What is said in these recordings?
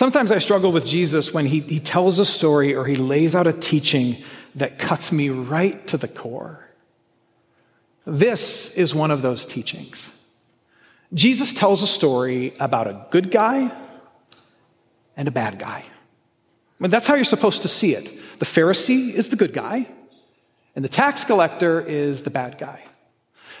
Sometimes I struggle with Jesus when he, he tells a story or he lays out a teaching that cuts me right to the core. This is one of those teachings. Jesus tells a story about a good guy and a bad guy. I that's how you're supposed to see it. The Pharisee is the good guy, and the tax collector is the bad guy.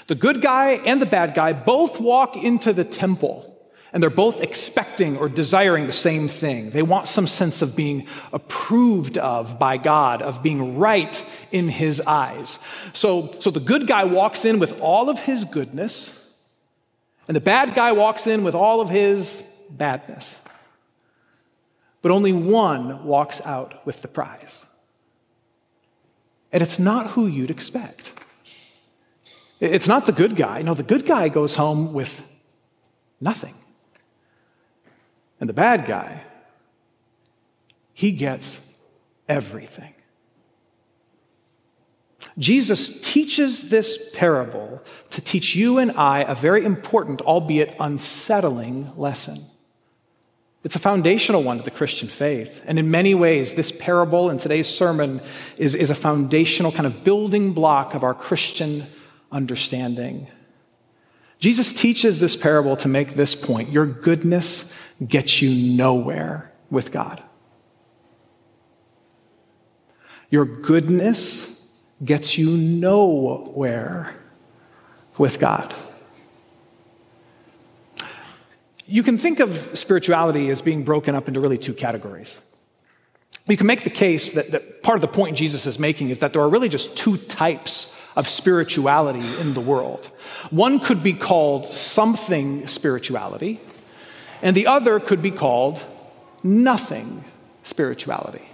The good guy and the bad guy both walk into the temple and they're both expecting or desiring the same thing. They want some sense of being approved of by God, of being right in his eyes. So, so the good guy walks in with all of his goodness, and the bad guy walks in with all of his badness. But only one walks out with the prize. And it's not who you'd expect. It's not the good guy. No, the good guy goes home with nothing. And the bad guy, he gets everything. Jesus teaches this parable to teach you and I a very important, albeit unsettling, lesson. It's a foundational one to the Christian faith. And in many ways, this parable and today's sermon is, is a foundational kind of building block of our Christian understanding. Jesus teaches this parable to make this point your goodness gets you nowhere with God. Your goodness gets you nowhere with God. You can think of spirituality as being broken up into really two categories. You can make the case that, that part of the point Jesus is making is that there are really just two types of spirituality in the world. One could be called something spirituality, and the other could be called nothing spirituality.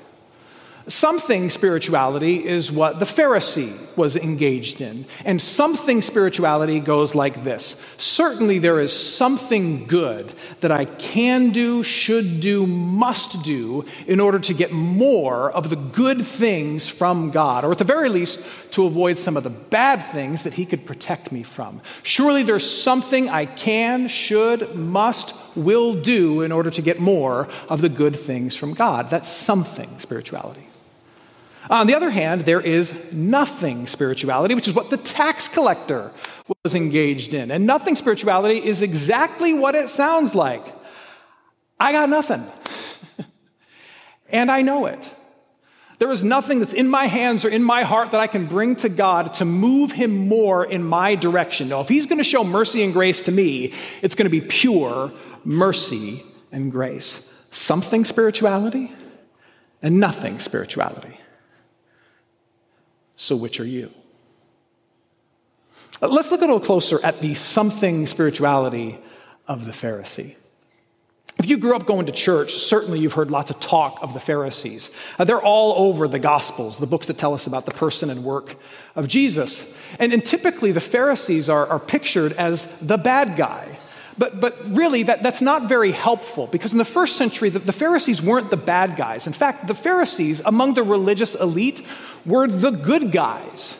Something spirituality is what the Pharisee was engaged in. And something spirituality goes like this Certainly, there is something good that I can do, should do, must do in order to get more of the good things from God, or at the very least, to avoid some of the bad things that He could protect me from. Surely, there's something I can, should, must, will do in order to get more of the good things from God. That's something spirituality. On the other hand, there is nothing spirituality, which is what the tax collector was engaged in. And nothing spirituality is exactly what it sounds like. I got nothing. and I know it. There is nothing that's in my hands or in my heart that I can bring to God to move Him more in my direction. Now, if He's going to show mercy and grace to me, it's going to be pure mercy and grace. Something spirituality and nothing spirituality. So, which are you? Uh, let's look a little closer at the something spirituality of the Pharisee. If you grew up going to church, certainly you've heard lots of talk of the Pharisees. Uh, they're all over the Gospels, the books that tell us about the person and work of Jesus. And, and typically, the Pharisees are, are pictured as the bad guy. But, but really, that, that's not very helpful because in the first century, the, the Pharisees weren't the bad guys. In fact, the Pharisees, among the religious elite, were the good guys.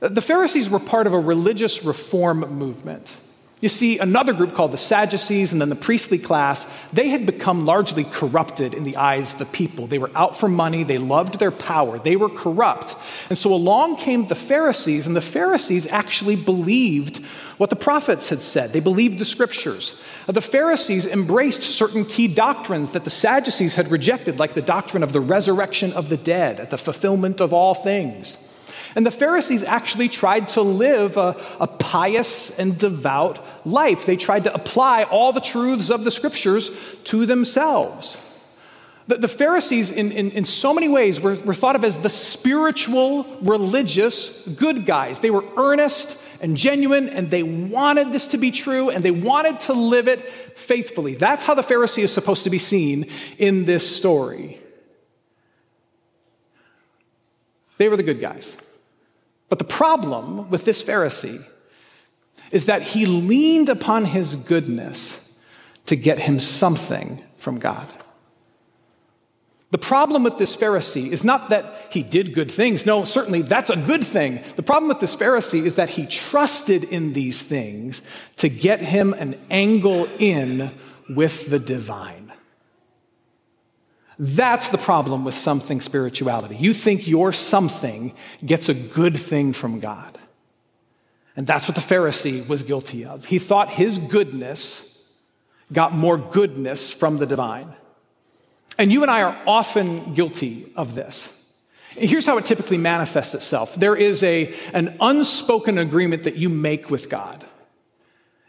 The Pharisees were part of a religious reform movement. You see, another group called the Sadducees and then the priestly class, they had become largely corrupted in the eyes of the people. They were out for money, they loved their power, they were corrupt. And so along came the Pharisees, and the Pharisees actually believed what the prophets had said. They believed the scriptures. The Pharisees embraced certain key doctrines that the Sadducees had rejected, like the doctrine of the resurrection of the dead, at the fulfillment of all things. And the Pharisees actually tried to live a, a, pious and devout life. They tried to apply all the truths of the scriptures to themselves. The, the Pharisees, in, in, in, so many ways, were, were thought of as the spiritual, religious good guys. They were earnest and genuine, and they wanted this to be true, and they wanted to live it faithfully. That's how the Pharisee is supposed to be seen in this story. They were the good guys. But the problem with this Pharisee is that he leaned upon his goodness to get him something from God. The problem with this Pharisee is not that he did good things. No, certainly that's a good thing. The problem with this Pharisee is that he trusted in these things to get him an angle in with the divine. That's the problem with something spirituality. You think your something gets a good thing from God. And that's what the Pharisee was guilty of. He thought his goodness got more goodness from the divine. And you and I are often guilty of this. Here's how it typically manifests itself there is a, an unspoken agreement that you make with God.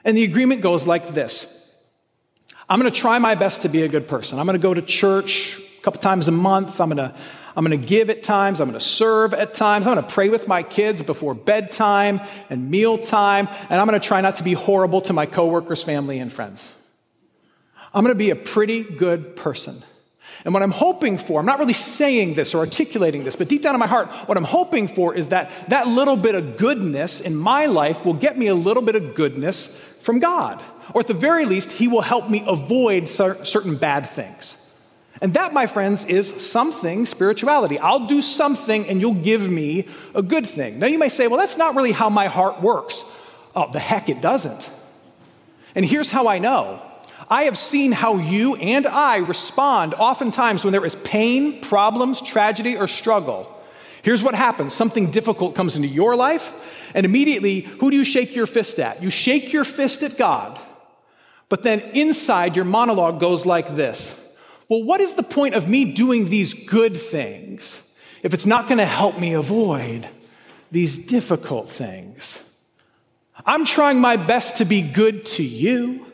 And the agreement goes like this I'm going to try my best to be a good person. I'm going to go to church a couple times a month. I'm going to I'm going to give at times. I'm going to serve at times. I'm going to pray with my kids before bedtime and mealtime. And I'm going to try not to be horrible to my coworkers, family, and friends. I'm going to be a pretty good person. And what I'm hoping for, I'm not really saying this or articulating this, but deep down in my heart, what I'm hoping for is that that little bit of goodness in my life will get me a little bit of goodness from God. Or at the very least, He will help me avoid certain bad things. And that, my friends, is something spirituality. I'll do something and you'll give me a good thing. Now you may say, well, that's not really how my heart works. Oh, the heck it doesn't. And here's how I know I have seen how you and I respond oftentimes when there is pain, problems, tragedy, or struggle. Here's what happens something difficult comes into your life, and immediately, who do you shake your fist at? You shake your fist at God, but then inside your monologue goes like this Well, what is the point of me doing these good things if it's not going to help me avoid these difficult things? I'm trying my best to be good to you.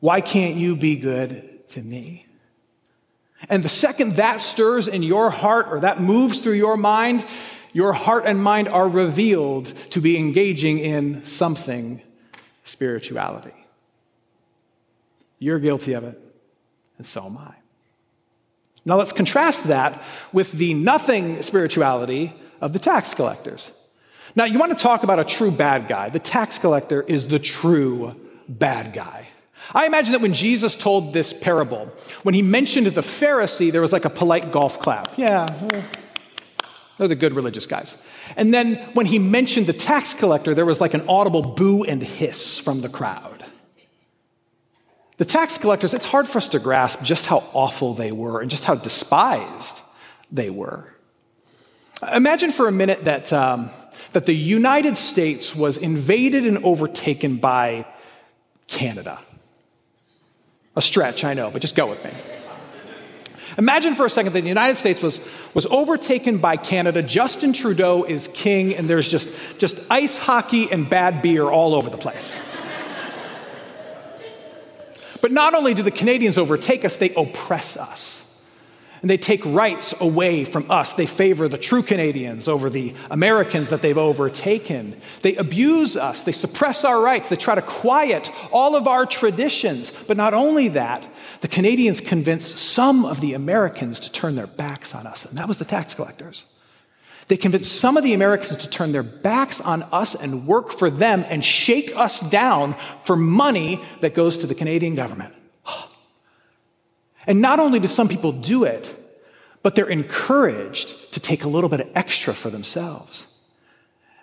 Why can't you be good to me? And the second that stirs in your heart or that moves through your mind, your heart and mind are revealed to be engaging in something spirituality. You're guilty of it, and so am I. Now let's contrast that with the nothing spirituality of the tax collectors. Now, you want to talk about a true bad guy. The tax collector is the true bad guy. I imagine that when Jesus told this parable, when he mentioned the Pharisee, there was like a polite golf clap. Yeah, they're the good religious guys. And then when he mentioned the tax collector, there was like an audible boo and hiss from the crowd. The tax collectors, it's hard for us to grasp just how awful they were and just how despised they were. Imagine for a minute that, um, that the United States was invaded and overtaken by Canada. A stretch, I know, but just go with me. Imagine for a second that the United States was, was overtaken by Canada. Justin Trudeau is king, and there's just, just ice hockey and bad beer all over the place. But not only do the Canadians overtake us, they oppress us and they take rights away from us. They favor the true Canadians over the Americans that they've overtaken. They abuse us. They suppress our rights. They try to quiet all of our traditions. But not only that, the Canadians convince some of the Americans to turn their backs on us, and that was the tax collectors. They convinced some of the Americans to turn their backs on us and work for them and shake us down for money that goes to the Canadian government. And not only do some people do it, but they're encouraged to take a little bit of extra for themselves.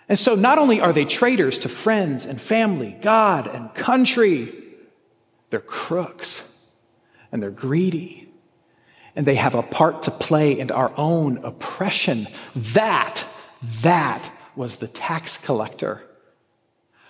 And so not only are they traitors to friends and family, God and country, they're crooks and they're greedy and they have a part to play in our own oppression. That, that was the tax collector.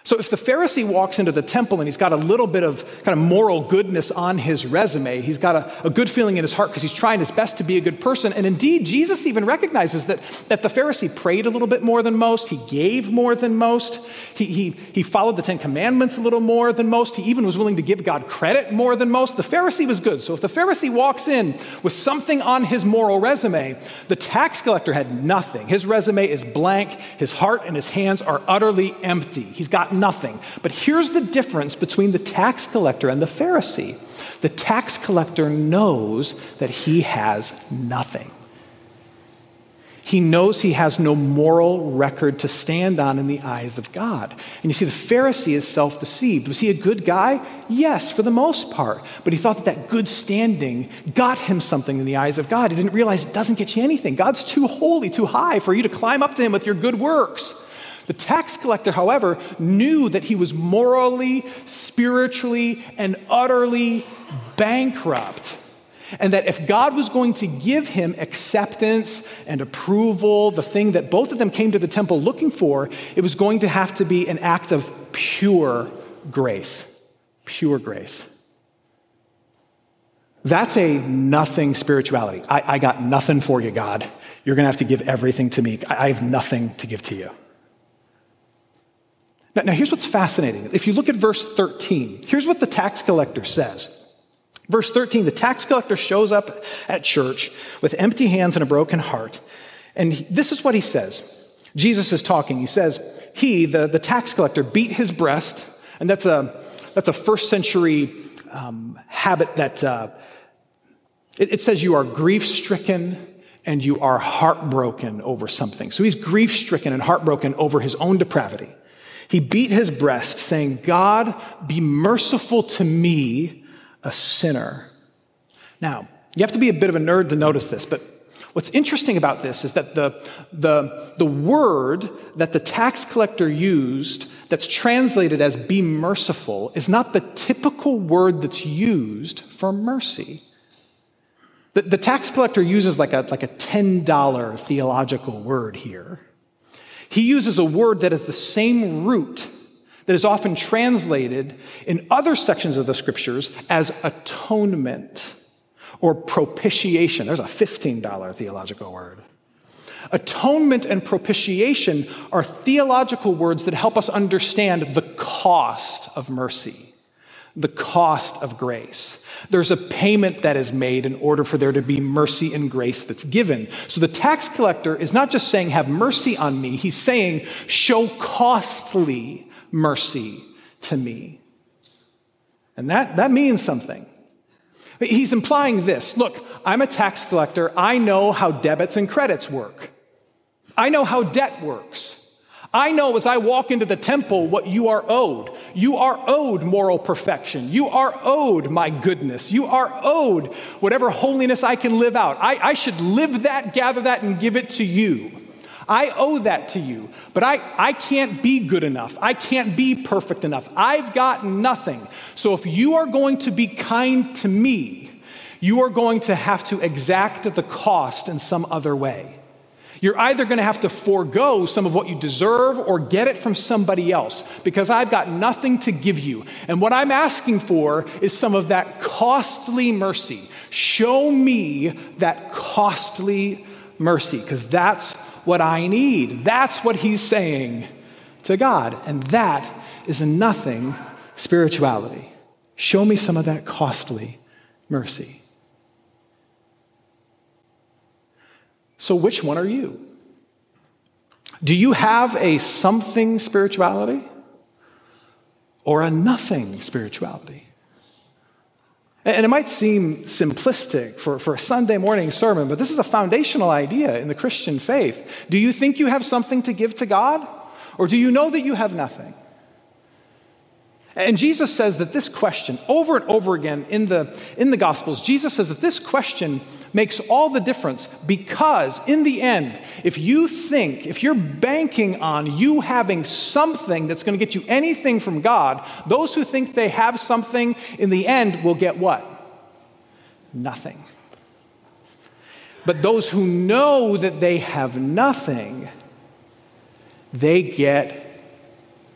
So if the Pharisee walks into the temple and he's got a little bit of kind of moral goodness on his resume, he's got a, a good feeling in his heart because he's trying his best to be a good person. And indeed, Jesus even recognizes that, that the Pharisee prayed a little bit more than most, he gave more than most, he, he, he followed the Ten Commandments a little more than most, he even was willing to give God credit more than most. The Pharisee was good. So if the Pharisee walks in with something on his moral resume, the tax collector had nothing. His resume is blank, his heart and his hands are utterly empty. He's got nothing. But here's the difference between the tax collector and the Pharisee the tax collector knows that he has nothing. He knows he has no moral record to stand on in the eyes of God. And you see, the Pharisee is self deceived. Was he a good guy? Yes, for the most part. But he thought that that good standing got him something in the eyes of God. He didn't realize it doesn't get you anything. God's too holy, too high for you to climb up to him with your good works. The tax collector, however, knew that he was morally, spiritually, and utterly bankrupt. And that if God was going to give him acceptance and approval, the thing that both of them came to the temple looking for, it was going to have to be an act of pure grace. Pure grace. That's a nothing spirituality. I, I got nothing for you, God. You're going to have to give everything to me. I, I have nothing to give to you. Now, now, here's what's fascinating. If you look at verse 13, here's what the tax collector says. Verse 13 the tax collector shows up at church with empty hands and a broken heart. And this is what he says. Jesus is talking. He says, He, the, the tax collector, beat his breast. And that's a, that's a first century um, habit that uh, it, it says you are grief stricken and you are heartbroken over something. So he's grief stricken and heartbroken over his own depravity. He beat his breast, saying, God, be merciful to me, a sinner. Now, you have to be a bit of a nerd to notice this, but what's interesting about this is that the, the, the word that the tax collector used that's translated as be merciful is not the typical word that's used for mercy. The, the tax collector uses like a, like a $10 theological word here. He uses a word that is the same root that is often translated in other sections of the scriptures as atonement or propitiation. There's a $15 theological word. Atonement and propitiation are theological words that help us understand the cost of mercy, the cost of grace. There's a payment that is made in order for there to be mercy and grace that's given. So the tax collector is not just saying, Have mercy on me, he's saying, Show costly mercy to me. And that, that means something. He's implying this look, I'm a tax collector. I know how debits and credits work, I know how debt works. I know as I walk into the temple what you are owed. You are owed moral perfection. You are owed my goodness. You are owed whatever holiness I can live out. I, I should live that, gather that, and give it to you. I owe that to you, but I, I can't be good enough. I can't be perfect enough. I've got nothing. So if you are going to be kind to me, you are going to have to exact the cost in some other way. You're either going to have to forego some of what you deserve or get it from somebody else because I've got nothing to give you. And what I'm asking for is some of that costly mercy. Show me that costly mercy because that's what I need. That's what he's saying to God. And that is nothing spirituality. Show me some of that costly mercy. So, which one are you? Do you have a something spirituality or a nothing spirituality? And it might seem simplistic for, for a Sunday morning sermon, but this is a foundational idea in the Christian faith. Do you think you have something to give to God? Or do you know that you have nothing? And Jesus says that this question, over and over again in the, in the Gospels, Jesus says that this question makes all the difference because, in the end, if you think, if you're banking on you having something that's going to get you anything from God, those who think they have something in the end will get what? Nothing. But those who know that they have nothing, they get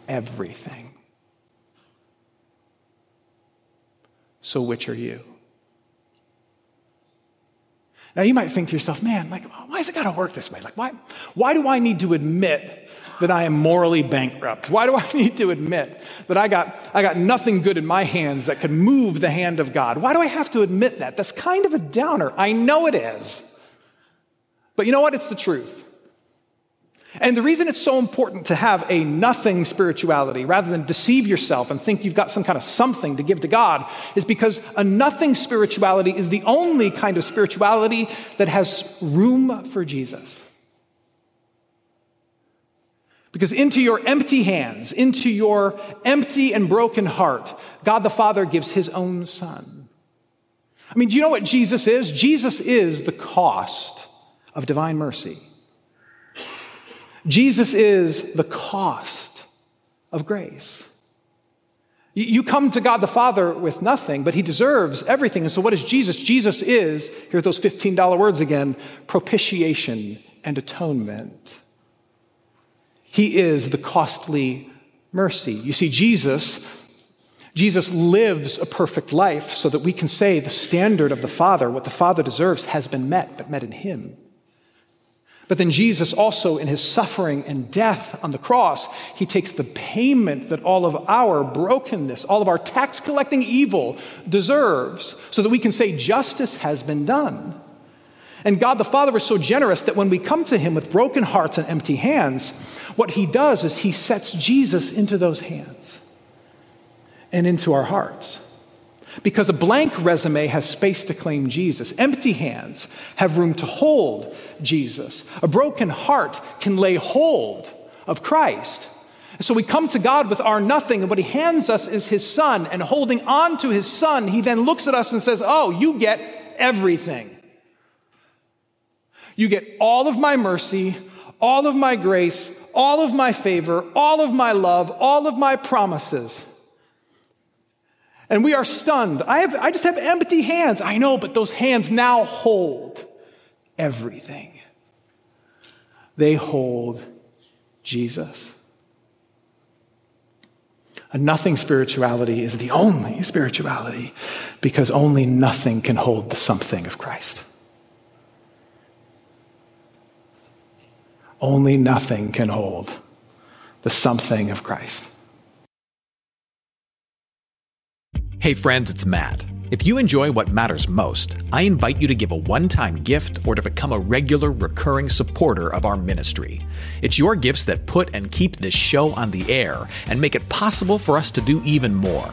everything. So, which are you? Now, you might think to yourself, man, like, why has it got to work this way? Like, why, why do I need to admit that I am morally bankrupt? Why do I need to admit that I got, I got nothing good in my hands that could move the hand of God? Why do I have to admit that? That's kind of a downer. I know it is. But you know what? It's the truth. And the reason it's so important to have a nothing spirituality rather than deceive yourself and think you've got some kind of something to give to God is because a nothing spirituality is the only kind of spirituality that has room for Jesus. Because into your empty hands, into your empty and broken heart, God the Father gives his own Son. I mean, do you know what Jesus is? Jesus is the cost of divine mercy. Jesus is the cost of grace. You come to God the Father with nothing, but He deserves everything. And so, what is Jesus? Jesus is, here those $15 words again propitiation and atonement. He is the costly mercy. You see, Jesus. Jesus lives a perfect life so that we can say the standard of the Father, what the Father deserves, has been met, but met in Him. But then Jesus also, in his suffering and death on the cross, he takes the payment that all of our brokenness, all of our tax collecting evil deserves, so that we can say justice has been done. And God the Father is so generous that when we come to him with broken hearts and empty hands, what he does is he sets Jesus into those hands and into our hearts. Because a blank resume has space to claim Jesus. Empty hands have room to hold Jesus. A broken heart can lay hold of Christ. So we come to God with our nothing, and what He hands us is His Son. And holding on to His Son, He then looks at us and says, Oh, you get everything. You get all of my mercy, all of my grace, all of my favor, all of my love, all of my promises and we are stunned. I, have, I just have empty hands. I know, but those hands now hold everything. They hold Jesus. A nothing spirituality is the only spirituality because only nothing can hold the something of Christ. Only nothing can hold the something of Christ. Hey friends, it's Matt. If you enjoy what matters most, I invite you to give a one time gift or to become a regular, recurring supporter of our ministry. It's your gifts that put and keep this show on the air and make it possible for us to do even more.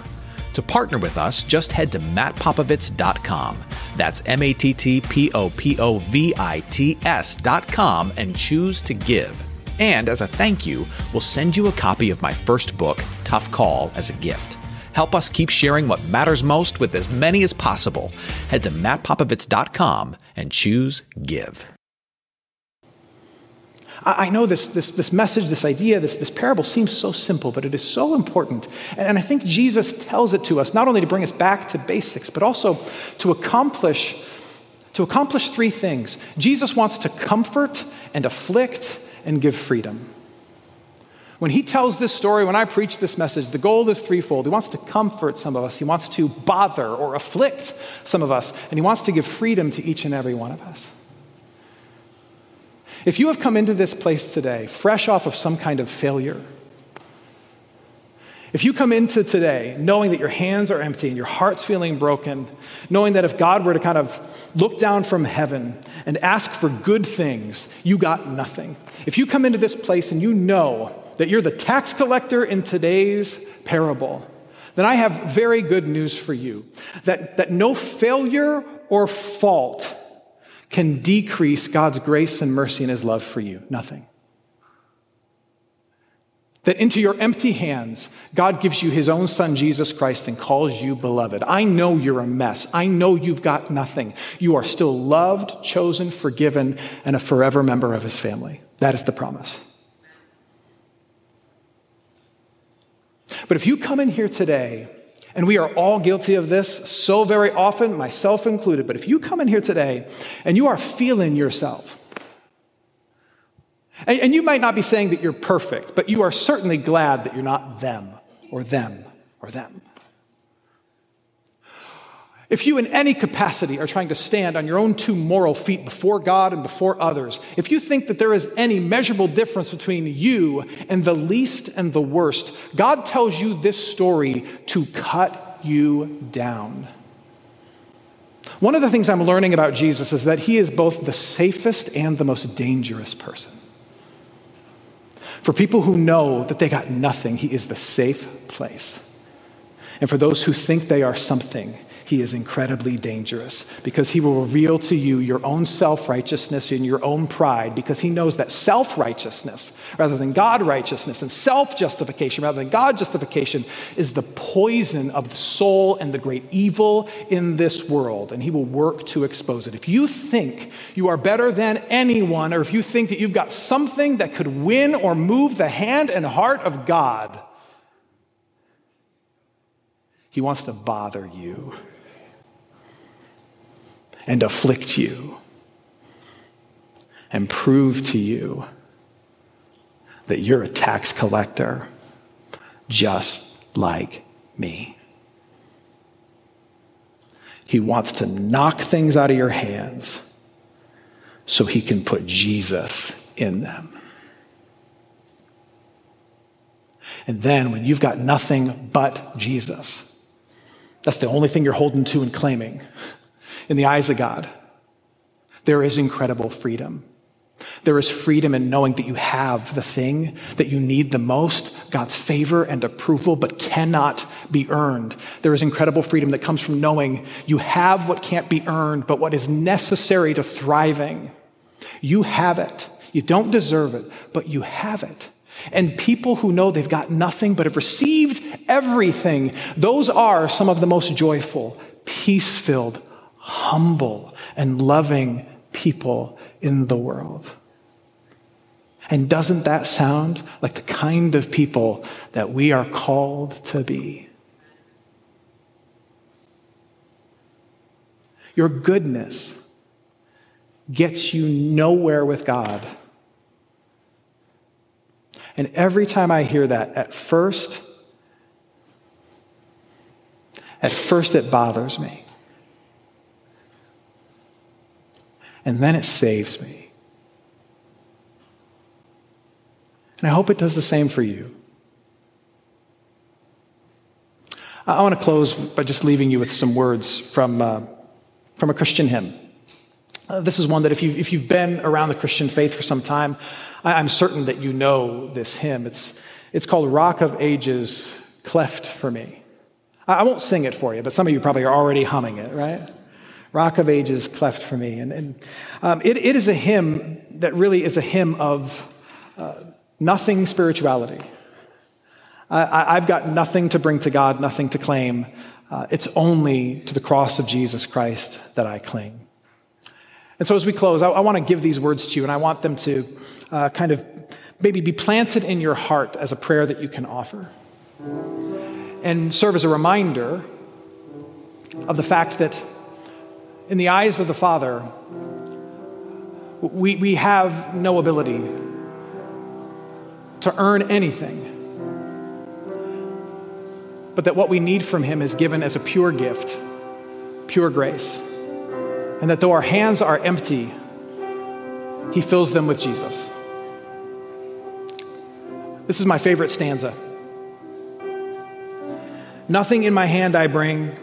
To partner with us, just head to mattpopovits.com. That's M A T T P O P O V I T S.com and choose to give. And as a thank you, we'll send you a copy of my first book, Tough Call, as a gift. Help us keep sharing what matters most with as many as possible. Head to mattpopovits.com and choose Give. I know this, this, this message, this idea, this, this parable seems so simple, but it is so important. And I think Jesus tells it to us not only to bring us back to basics, but also to accomplish, to accomplish three things. Jesus wants to comfort and afflict and give freedom. When he tells this story, when I preach this message, the goal is threefold. He wants to comfort some of us, he wants to bother or afflict some of us, and he wants to give freedom to each and every one of us. If you have come into this place today fresh off of some kind of failure, if you come into today knowing that your hands are empty and your heart's feeling broken, knowing that if God were to kind of look down from heaven and ask for good things, you got nothing. If you come into this place and you know that you're the tax collector in today's parable, then I have very good news for you that, that no failure or fault can decrease God's grace and mercy and his love for you. Nothing. that into your empty hands, God gives you his own son, Jesus Christ, and calls you beloved. I know you're a mess. I know you've got nothing. You are still loved, chosen, forgiven, and a forever member of his family. That is the promise. But if you come in here today, and we are all guilty of this so very often, myself included, but if you come in here today and you are feeling yourself, and, and you might not be saying that you're perfect, but you are certainly glad that you're not them or them or them. If you, in any capacity, are trying to stand on your own two moral feet before God and before others, if you think that there is any measurable difference between you and the least and the worst, God tells you this story to cut you down. One of the things I'm learning about Jesus is that he is both the safest and the most dangerous person. For people who know that they got nothing, he is the safe place. And for those who think they are something, he is incredibly dangerous because he will reveal to you your own self righteousness and your own pride because he knows that self righteousness, rather than God righteousness, and self justification, rather than God justification, is the poison of the soul and the great evil in this world. And he will work to expose it. If you think you are better than anyone, or if you think that you've got something that could win or move the hand and heart of God, he wants to bother you and afflict you and prove to you that you're a tax collector just like me. He wants to knock things out of your hands so he can put Jesus in them. And then when you've got nothing but Jesus, that's the only thing you're holding to and claiming in the eyes of God, there is incredible freedom. There is freedom in knowing that you have the thing that you need the most, God's favor and approval, but cannot be earned. There is incredible freedom that comes from knowing you have what can't be earned, but what is necessary to thriving. You have it. You don't deserve it, but you have it. And people who know they've got nothing but have received everything, those are some of the most joyful, peace filled, humble and loving people in the world. And doesn't that sound like the kind of people that we are called to be? Your goodness gets you nowhere with God. And every time I hear that, at first, at first it bothers me. And then it saves me. And I hope it does the same for you. I want to close by just leaving you with some words from, uh, from a Christian hymn. Uh, this is one that if you've, if you've been around the Christian faith for some time, I, am certain that you know this hymn. It's, it's called Rock of Ages, Cleft for Me. I, I won't sing it for you, but some of you probably are already humming it, right? Rock of Ages cleft for me. And, and um, it, it is a hymn that really is a hymn of uh, nothing spirituality. I, have got nothing to bring to God, nothing to claim. Uh, it's only to the cross of Jesus Christ that I cling. And so as we close, I, I want to give these words to you, and I want them to uh, kind of maybe be planted in your heart as a prayer that you can offer and serve as a reminder of the fact that in the eyes of the Father, we, we have no ability to earn anything, but that what we need from Him is given as a pure gift, pure grace. And that though our hands are empty, He fills them with Jesus. This is my favorite stanza. Nothing in my hand I bring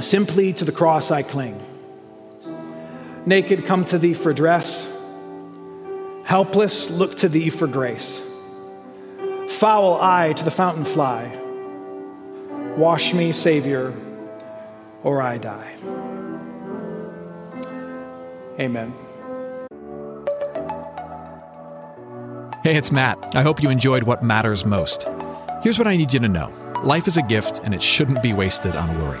Simply to the cross I cling. Naked, come to thee for dress. Helpless, look to thee for grace. Foul I to the fountain fly. Wash me, Savior, or I die. Amen. Hey, it's Matt. I hope you enjoyed what matters most. Here's what I need you to know life is a gift, and it shouldn't be wasted on worry.